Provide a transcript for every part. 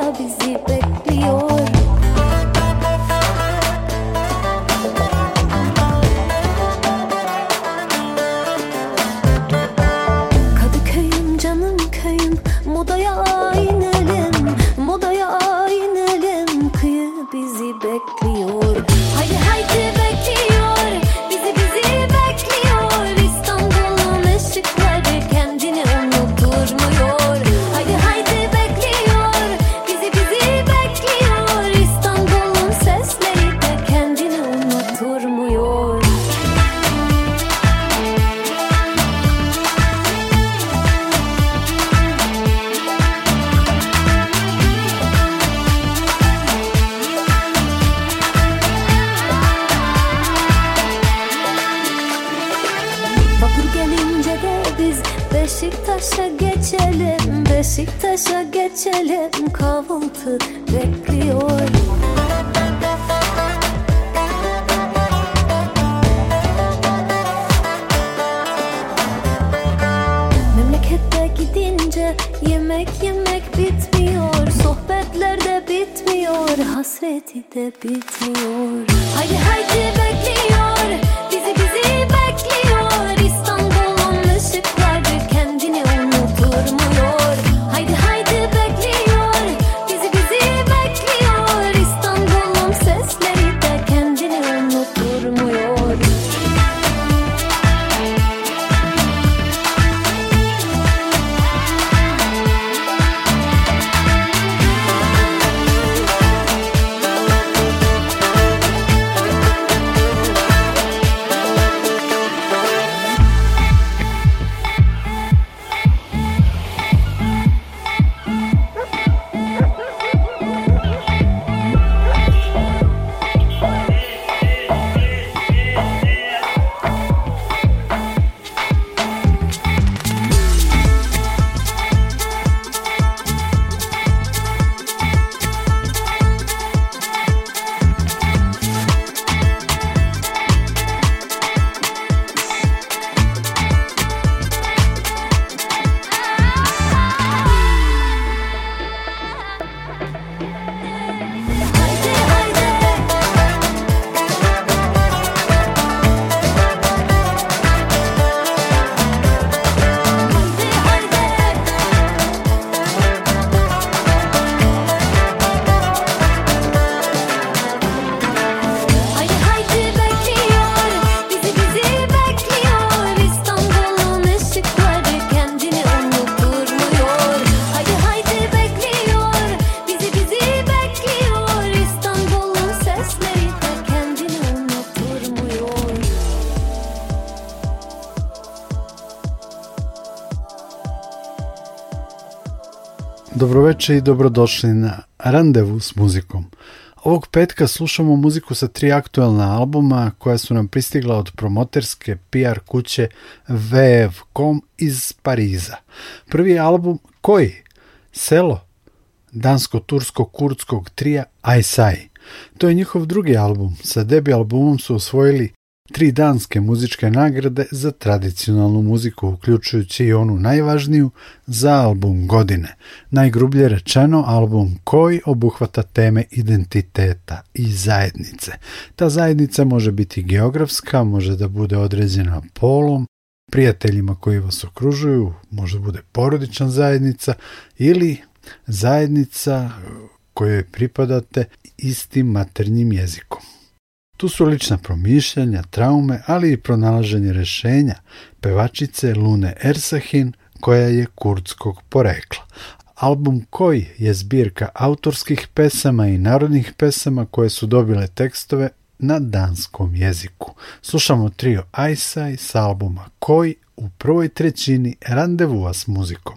be bekliyor hasretinde bitiyor Haydi haydi bekleyin veče i dobrodošli na Randevu s muzikom. Ovog petka slušamo muziku sa tri aktuelna albuma koja su nam pristigla od promoterske PR kuće VF.com iz Pariza. Prvi album koji? Selo? Dansko-tursko-kurdskog trija Aysai. To je njihov drugi album. Sa debi albumom su osvojili tri danske muzičke nagrade za tradicionalnu muziku, uključujući i onu najvažniju za album godine. Najgrublje rečeno album koji obuhvata teme identiteta i zajednice. Ta zajednica može biti geografska, može da bude određena polom, prijateljima koji vas okružuju, može da bude porodična zajednica ili zajednica kojoj pripadate istim maternjim jezikom. Tu su lična promišljanja, traume, ali i pronalaženje rešenja pevačice Lune Ersahin koja je kurdskog porekla. Album koji je zbirka autorskih pesama i narodnih pesama koje su dobile tekstove na danskom jeziku. Slušamo trio Aisai s albuma Koji u prvoj trećini randevua s muzikom.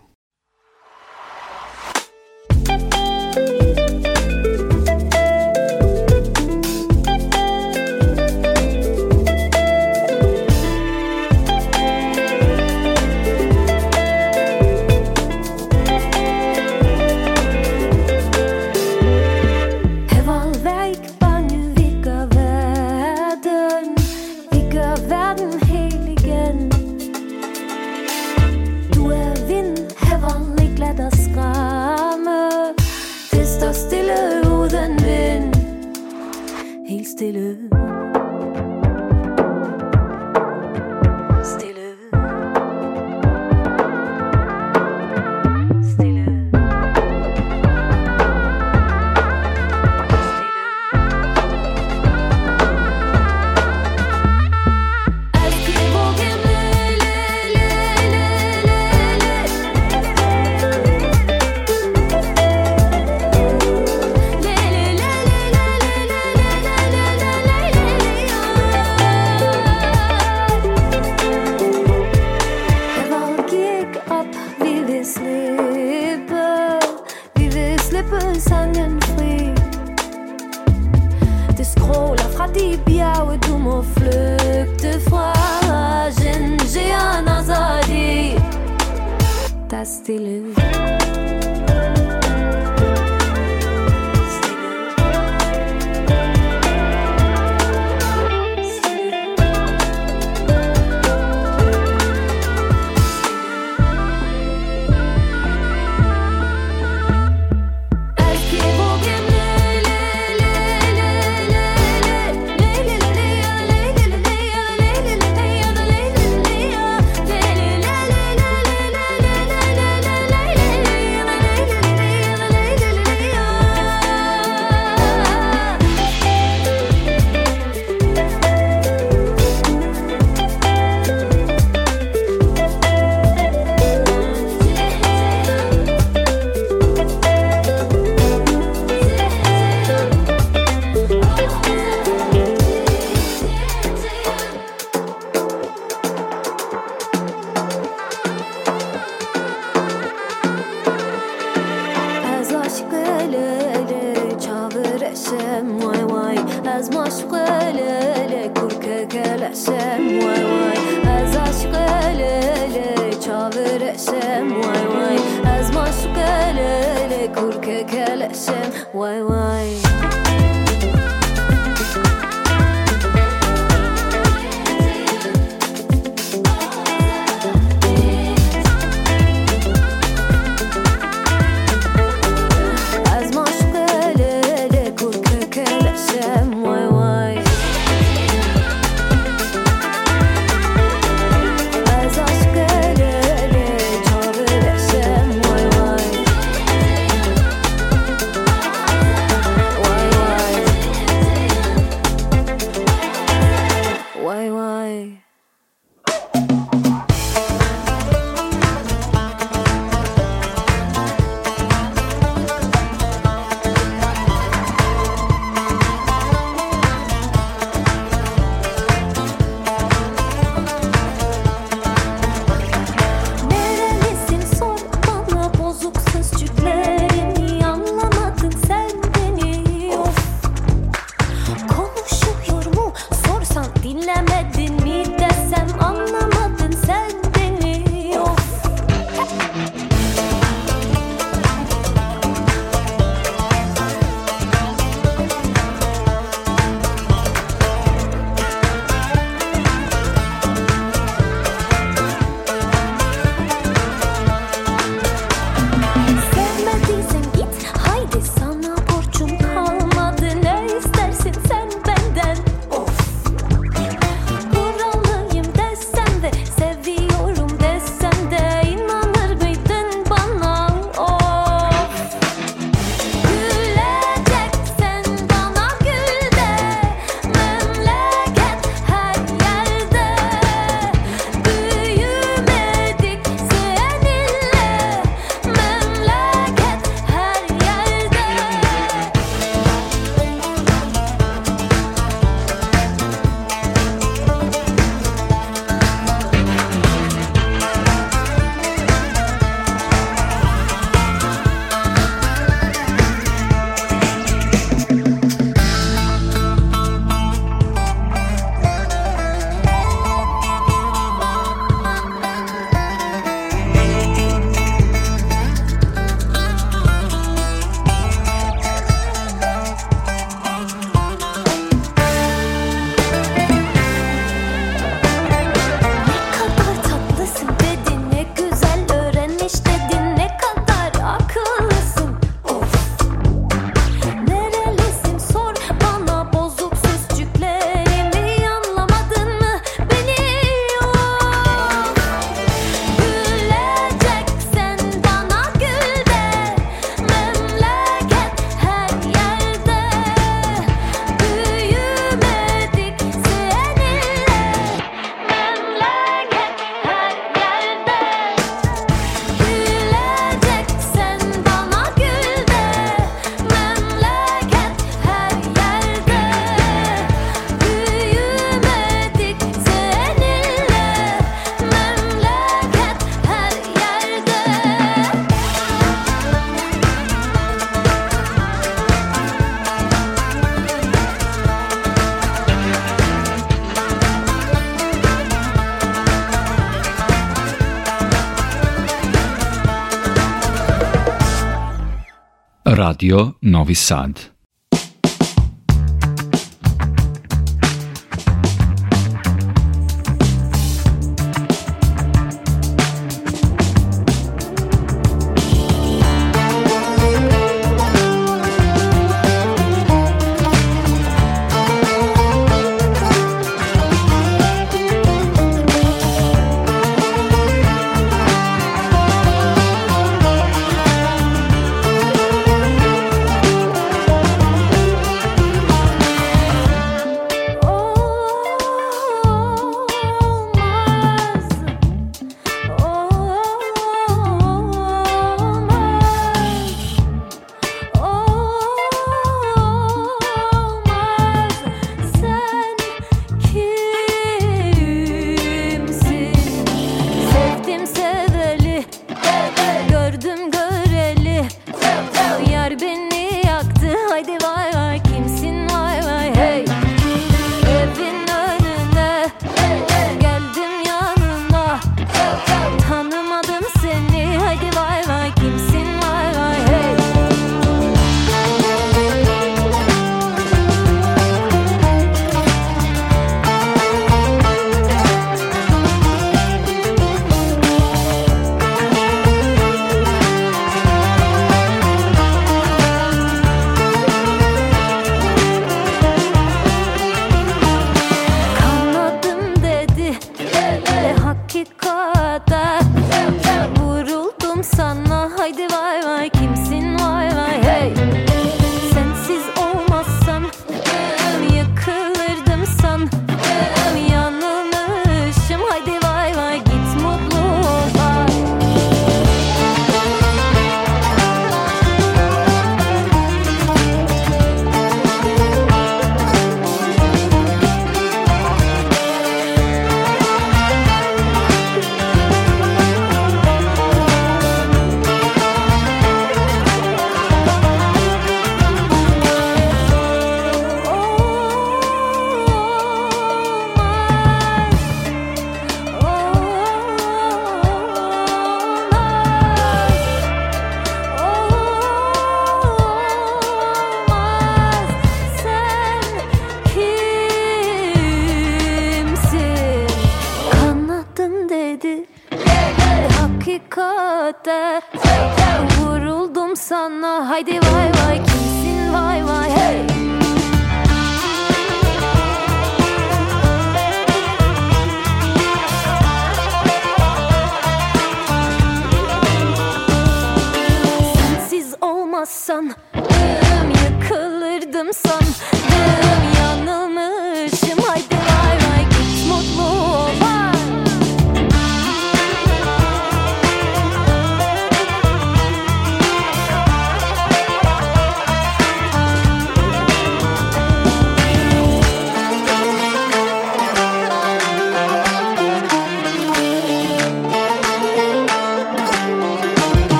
Radio Novi Sad.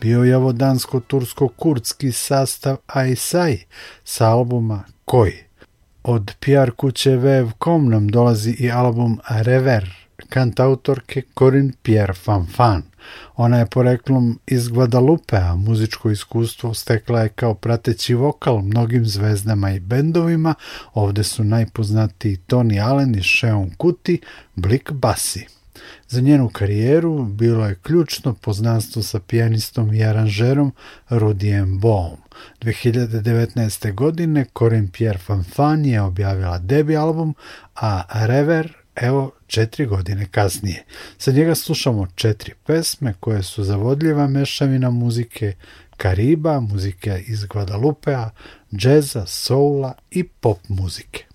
bio je ovo dansko-tursko-kurdski sastav Aisai sa albuma Koji. Od PR kuće VF.com nam dolazi i album Rever, kantautorke Corinne Pierre Fanfan. Ona je poreklom iz Guadalupe, a muzičko iskustvo stekla je kao prateći vokal mnogim zvezdama i bendovima. Ovde su najpoznatiji Tony Allen i Sean Kuti, blik basi. Za njenu karijeru bilo je ključno poznanstvo sa pijanistom i aranžerom Rudijem Bohom. 2019. godine Corinne Pierre Fanfan je objavila debi album, a Rever evo četiri godine kasnije. Sa njega slušamo četiri pesme koje su zavodljiva mešavina muzike Kariba, muzike iz Guadalupea, džeza, soula i pop muzike.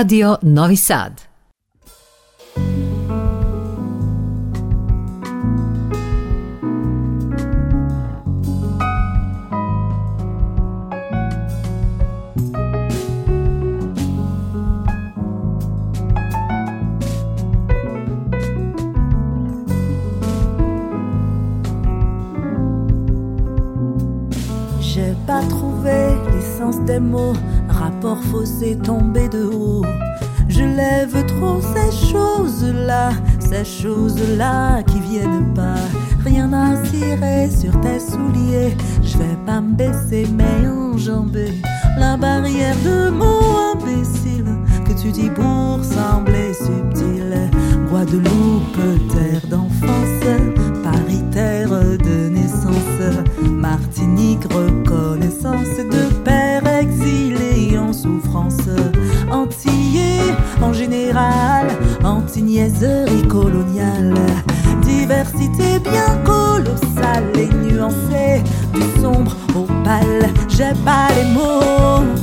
Radio Novi Sad. Je pas trouvé des mots, rapport faussé tombé de haut. Je lève trop ces choses-là, ces choses-là qui viennent pas. Rien à cirer sur tes souliers, je vais pas me baisser mais enjamber la barrière de mots imbéciles que tu dis pour sembler subtil. Guadeloupe, terre d'enfance, Paritaire de naissance, Martinique, reconnaissance de en général, anti-niaiserie coloniale. Diversité bien colossale et nuancée, du sombre au pâle, j'ai pas les mots.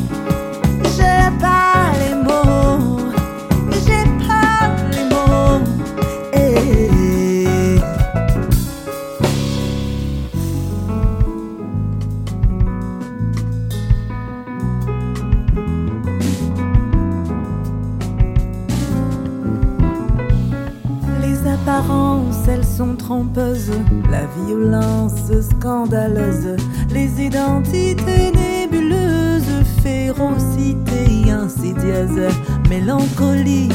la violence scandaleuse, les identités nébuleuses, férocité insidieuse, mélancolie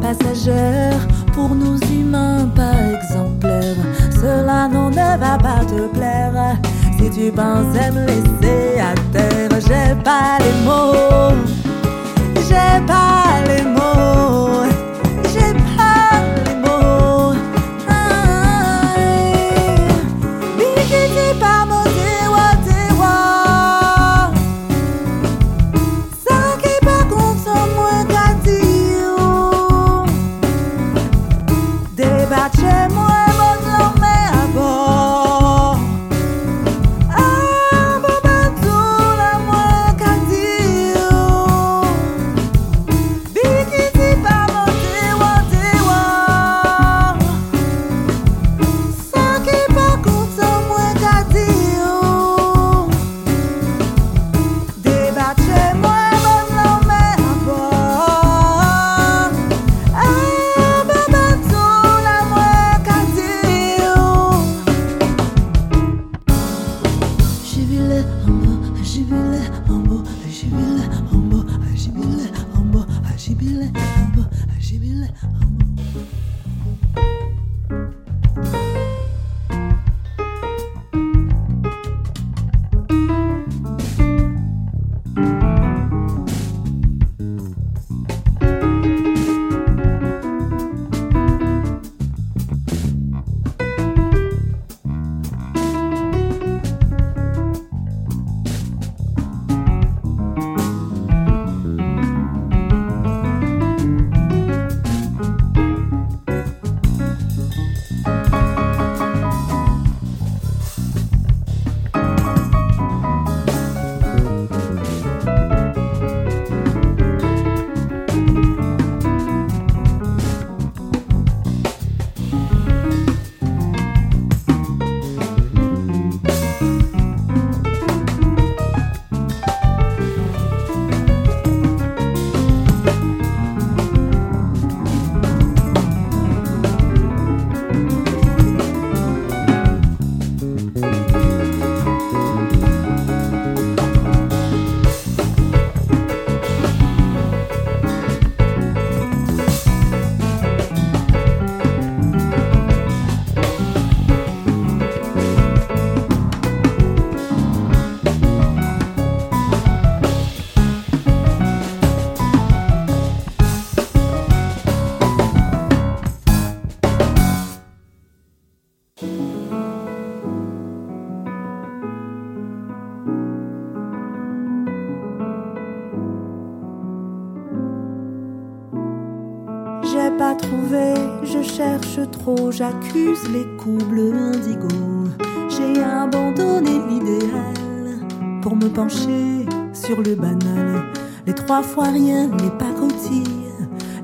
passagère, pour nous humains pas exemplaires cela non ne va pas te plaire. Si tu à me laisser à terre, j'ai pas les mots, j'ai pas j'accuse les coubles indigos. J'ai abandonné l'idéal pour me pencher sur le banal. Les trois fois rien, n'est pas pacotilles,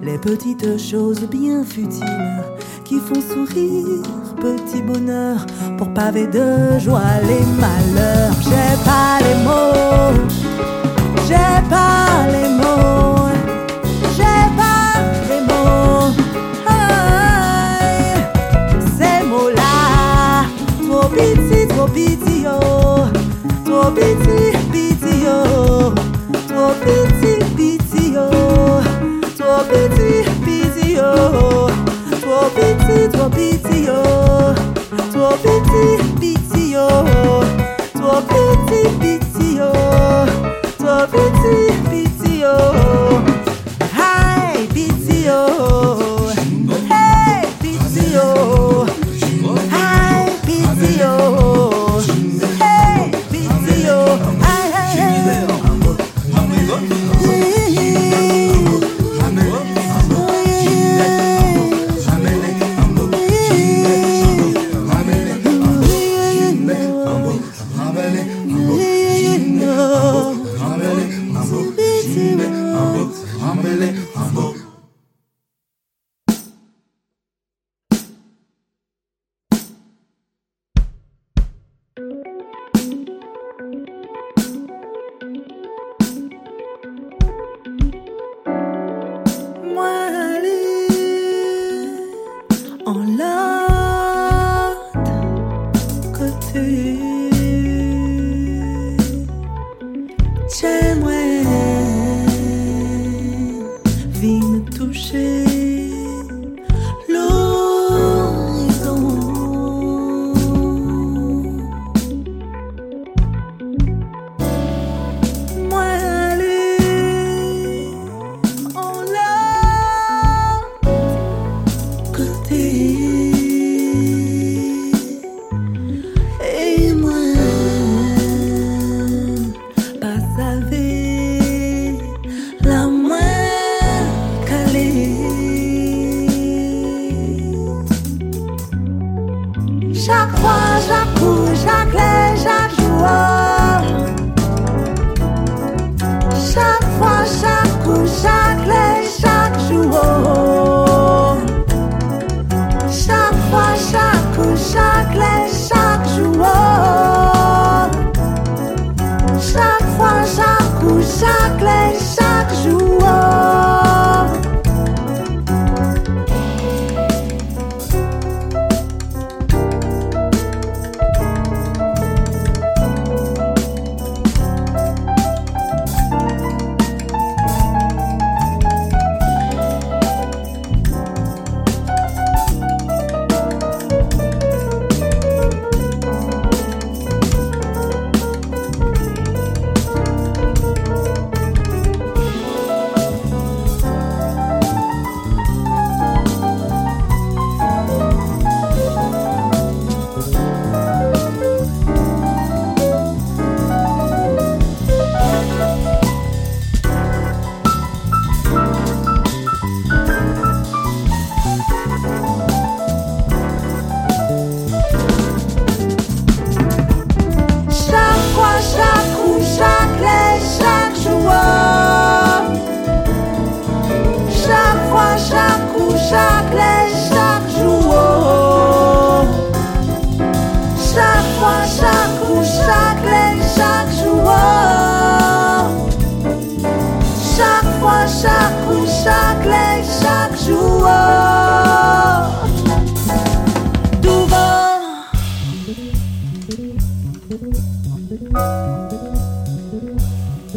les petites choses bien futiles qui font sourire, petit bonheur, pour paver de joie les malheurs. J'ai pas les mots, j'ai pas les mots. biti yo, to biti biti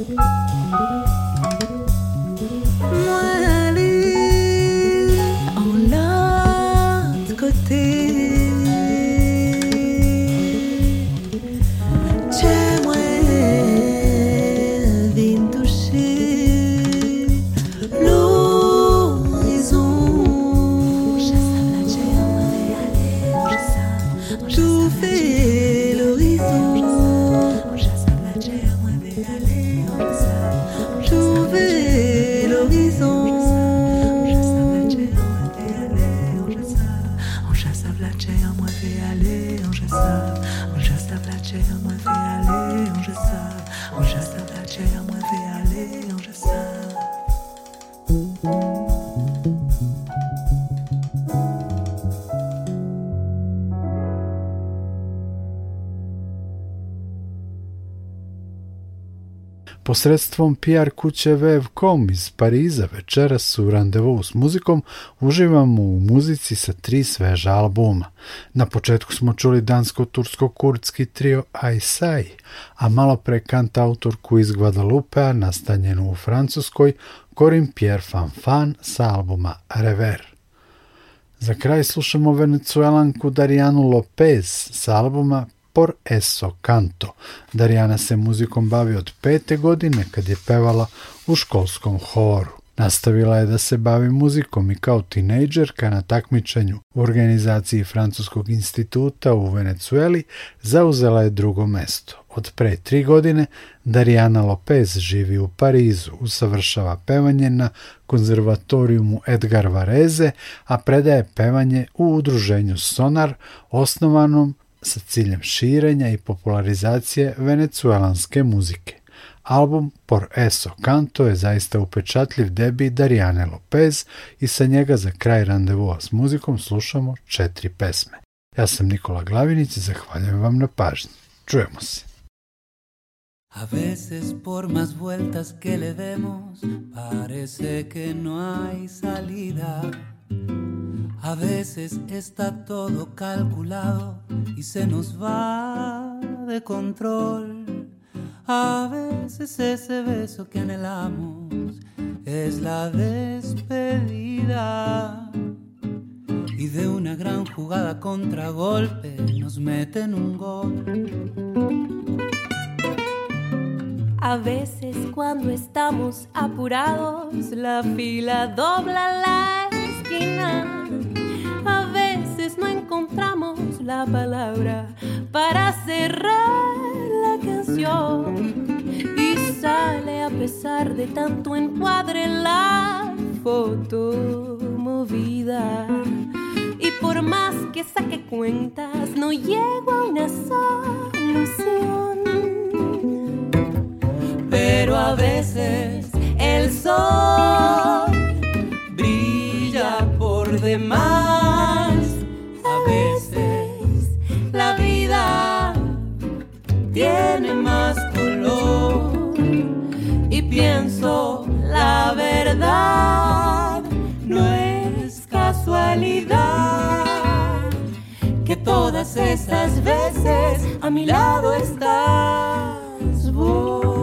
thank you Sredstvom PR kuće VF.com iz Pariza večeras u randevu s muzikom uživamo u muzici sa tri sveža albuma. Na početku smo čuli dansko-tursko-kurdski trio Aisai, a malo pre kanta autorku iz Guadalupe, nastanjenu u Francuskoj Corin Pierre Fanfan sa albuma Rever. Za kraj slušamo venecuelanku Darijanu Lopez sa albuma por eso canto. Darijana se muzikom bavi od pete godine kad je pevala u školskom horu. Nastavila je da se bavi muzikom i kao tinejdžerka na takmičenju u organizaciji Francuskog instituta u Venecueli zauzela je drugo mesto. Od pre tri godine Darijana Lopez živi u Parizu, usavršava pevanje na konzervatorijumu Edgar Vareze, a predaje pevanje u udruženju Sonar, osnovanom sa ciljem širenja i popularizacije venecuelanske muzike. Album Por Eso Canto je zaista upečatljiv debi Darijane Lopez i sa njega za kraj randevua s muzikom slušamo četiri pesme. Ja sam Nikola Glavinić i zahvaljujem vam na pažnji. Čujemo se. A veces por más vueltas que le demos parece que no hay salida. A veces está todo calculado y se nos va de control. A veces ese beso que anhelamos es la despedida. Y de una gran jugada contra golpe nos meten un gol. A veces cuando estamos apurados, la fila dobla la a veces no encontramos la palabra para cerrar la canción. Y sale a pesar de tanto encuadre la foto movida. Y por más que saque cuentas, no llego a una solución. Pero a veces el sol de demás. A veces la vida tiene más color y pienso la verdad no es casualidad que todas estas veces a mi lado estás vos.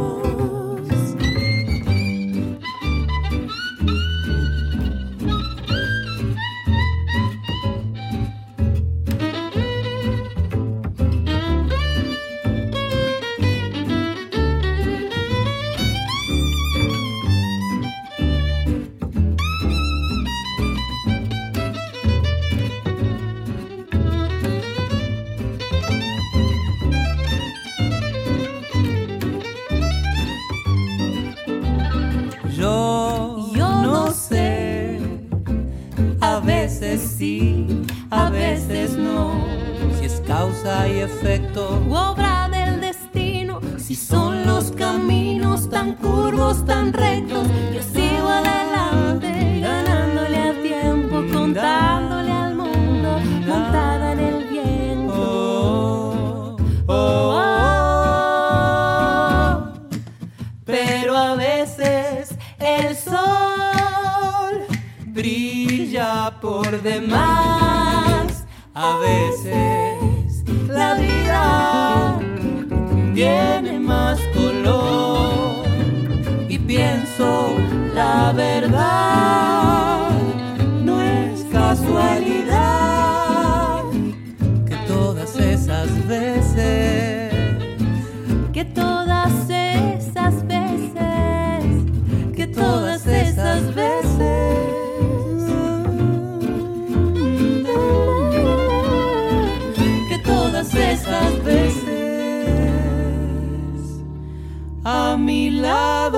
a veces no. Si es causa y efecto, obra del destino. Si son los caminos tan curvos, tan rectos, yo sigo adelante, ganándole a tiempo, contándole al mundo, montada en el viento. Oh, oh, oh, ah. Pero a veces el sol brilla por demás. A veces la vida tiene más color y pienso la verdad. love.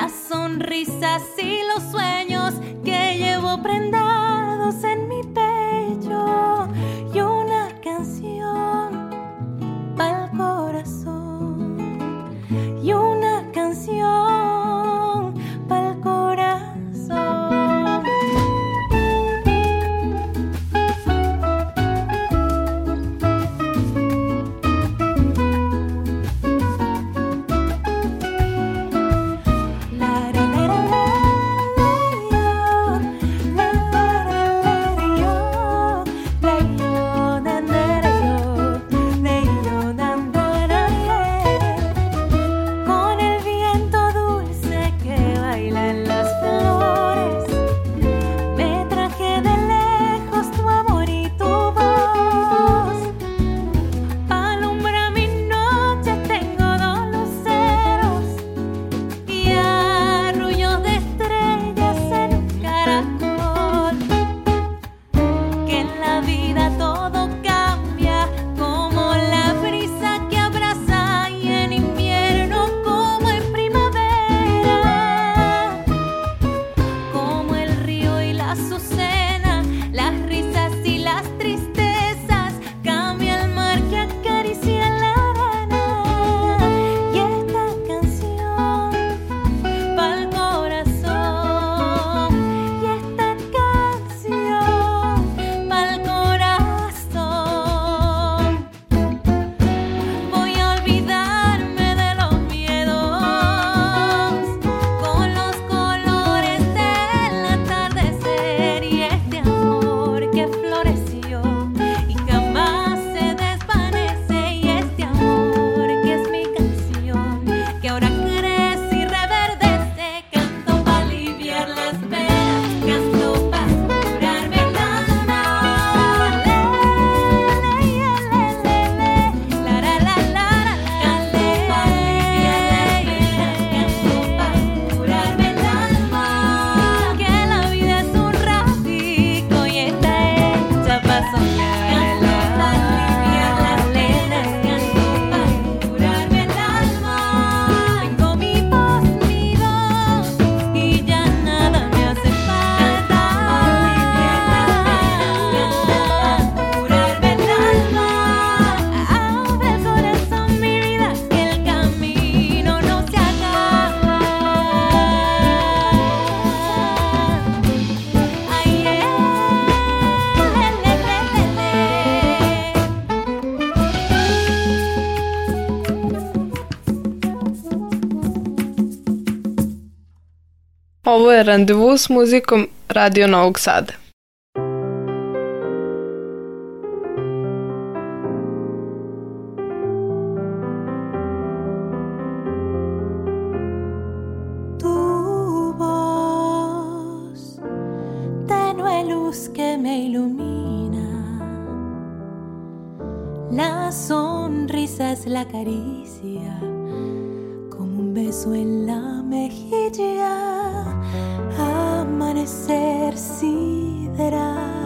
las sonrisas y los sueños. Hoy es rendezvous musicum Radio Novograda Tú vas tenue luz que me ilumina La sonrisa es la caricia como un beso en la mejilla amanecer sideral.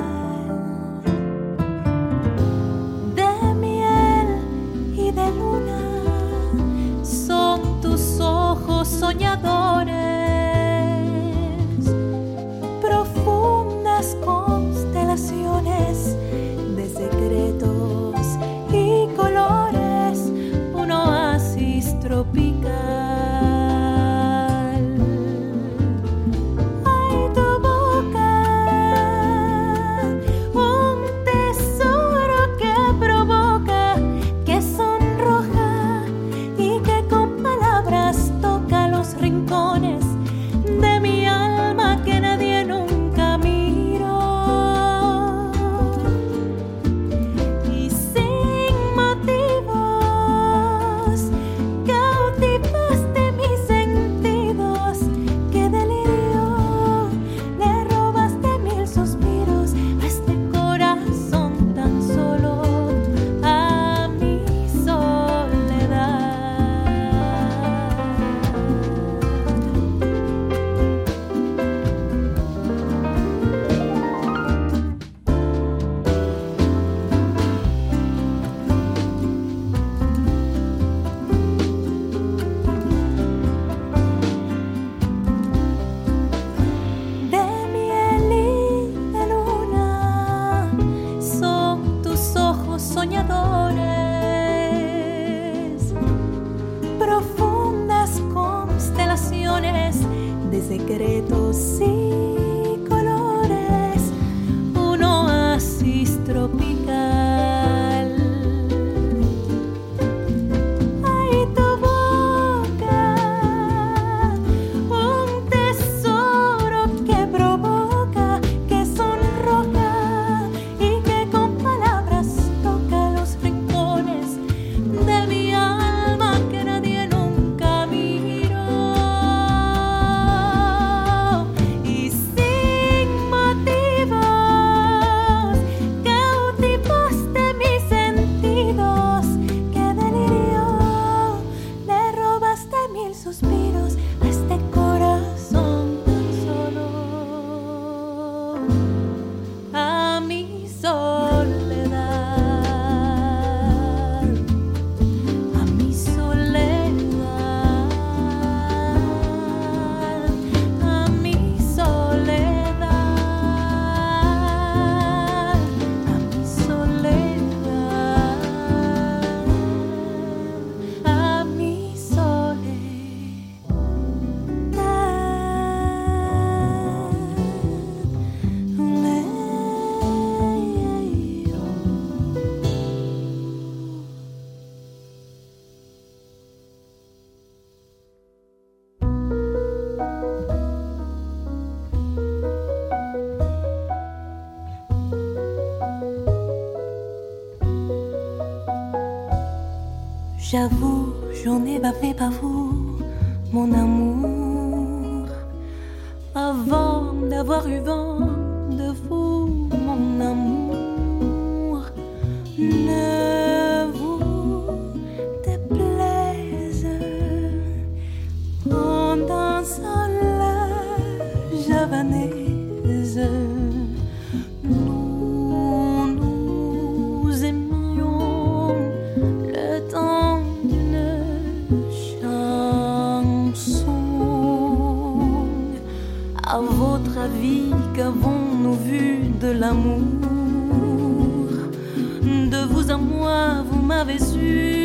soñadores, profundas constelaciones de secretos y J'avoue, j'en ai fait pas vous, mon amour. Avant d'avoir eu vent De vous à moi, vous m'avez su.